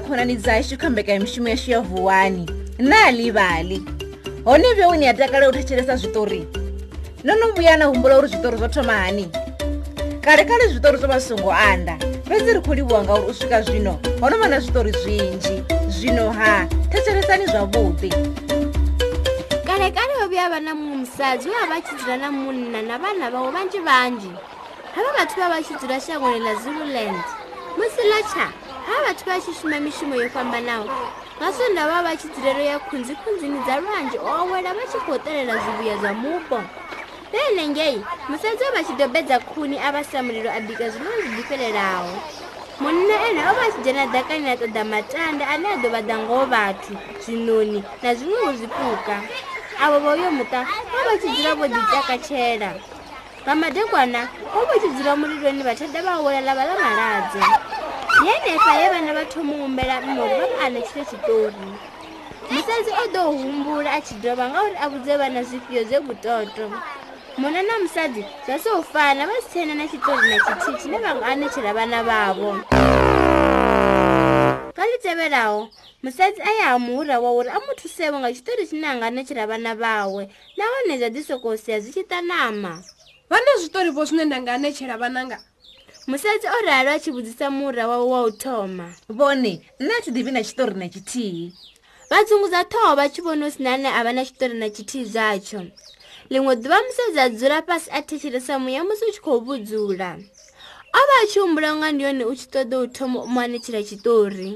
khonani dzashu kha mbekanyamushumo yashu ya vuwani na ḽivhali hone vhe ni a takale u thetshelesa zwiṱori no no vhuya na humbula uri zwiṱori zwo thoma hani kale kale zwiṱori zwo vha zwi songo anda. Fhedzi ri khou livhuwa ngauri u swika zwino ho no vha na zwiṱori zwinzhi. Zwino ha thetshelesani zwavhuḓi. Kale kale ho vhuya vha na muṅwe musadzi we a vha tshi dzula na munna na vhana vhawe vhanzhi vhanzhi. Havha vhathu vha vha tshi dzula shangoni ḽa zululand. Musi ḽatsha havha vhathu vha tshi shuma mishumo yo fhambanaho nga sonda vha vha tshi dzulelo ya khunzi khunzini dza lwanzhe o awela vha tshi khou ṱolela zwivhuya zwa mupo. Vhenengei musadzi we vha tshi dobedza khuni a vhasa mulilo a bika zwiḽiwa zwi ḓifhelelaho munna ene o vha tshi dzhena ḓakani a ṱoḓa matanda ane a ḓo vha ḓa ngoho vhathu zwinoni na zwiṅwewo zwipuka avho vha uyo muṱa vha vha tshi dzula vho ḓitakatshela nga madekwana vho vha tshi dzula muliloni vhathada vha awela ḽa vha ḽa maladze ndi henefha he vhana vha thoma u humbela mme uri vha vhane tshile tshiṱori musadzi o ḓo humbula a tshi dovha ngauri a vhudze vhana zwifhio zwe vhutoto. Muna na musadzi zwa si u fana vha si tshena na tshiṱori na tshithihi tshine vha nga anetshela vhana vhavho. Nga ḽi tevhelaho musadzi a ya ha muhura wa uri a mu thusevho nga tshiṱori tshine a nga anetshela vhana vhawe nahone zwa ḓi sokou sia zwi tshi ṱanama. Vha na zwiṱori vho zwine nda nga anetshela vhananga musadzi o ralo a tshi vhudzisa muhura wawe wa u thoma. Vhone nṋe a thi ḓivhi na tshiṱori na tshithihi. Vha dzungudza ṱhoho vha tshi vhona hu si na ane a vha na tshiṱori na tshithihi zwatsho. Ḽiṅwe ḓuvha musadzi a dzula fhasi a thetshelesa muya musi u tshi khou vhudzula. O vha a tshi humbula nga ndi yone u tshi ṱoḓa u thoma u mu anetshela tshiṱori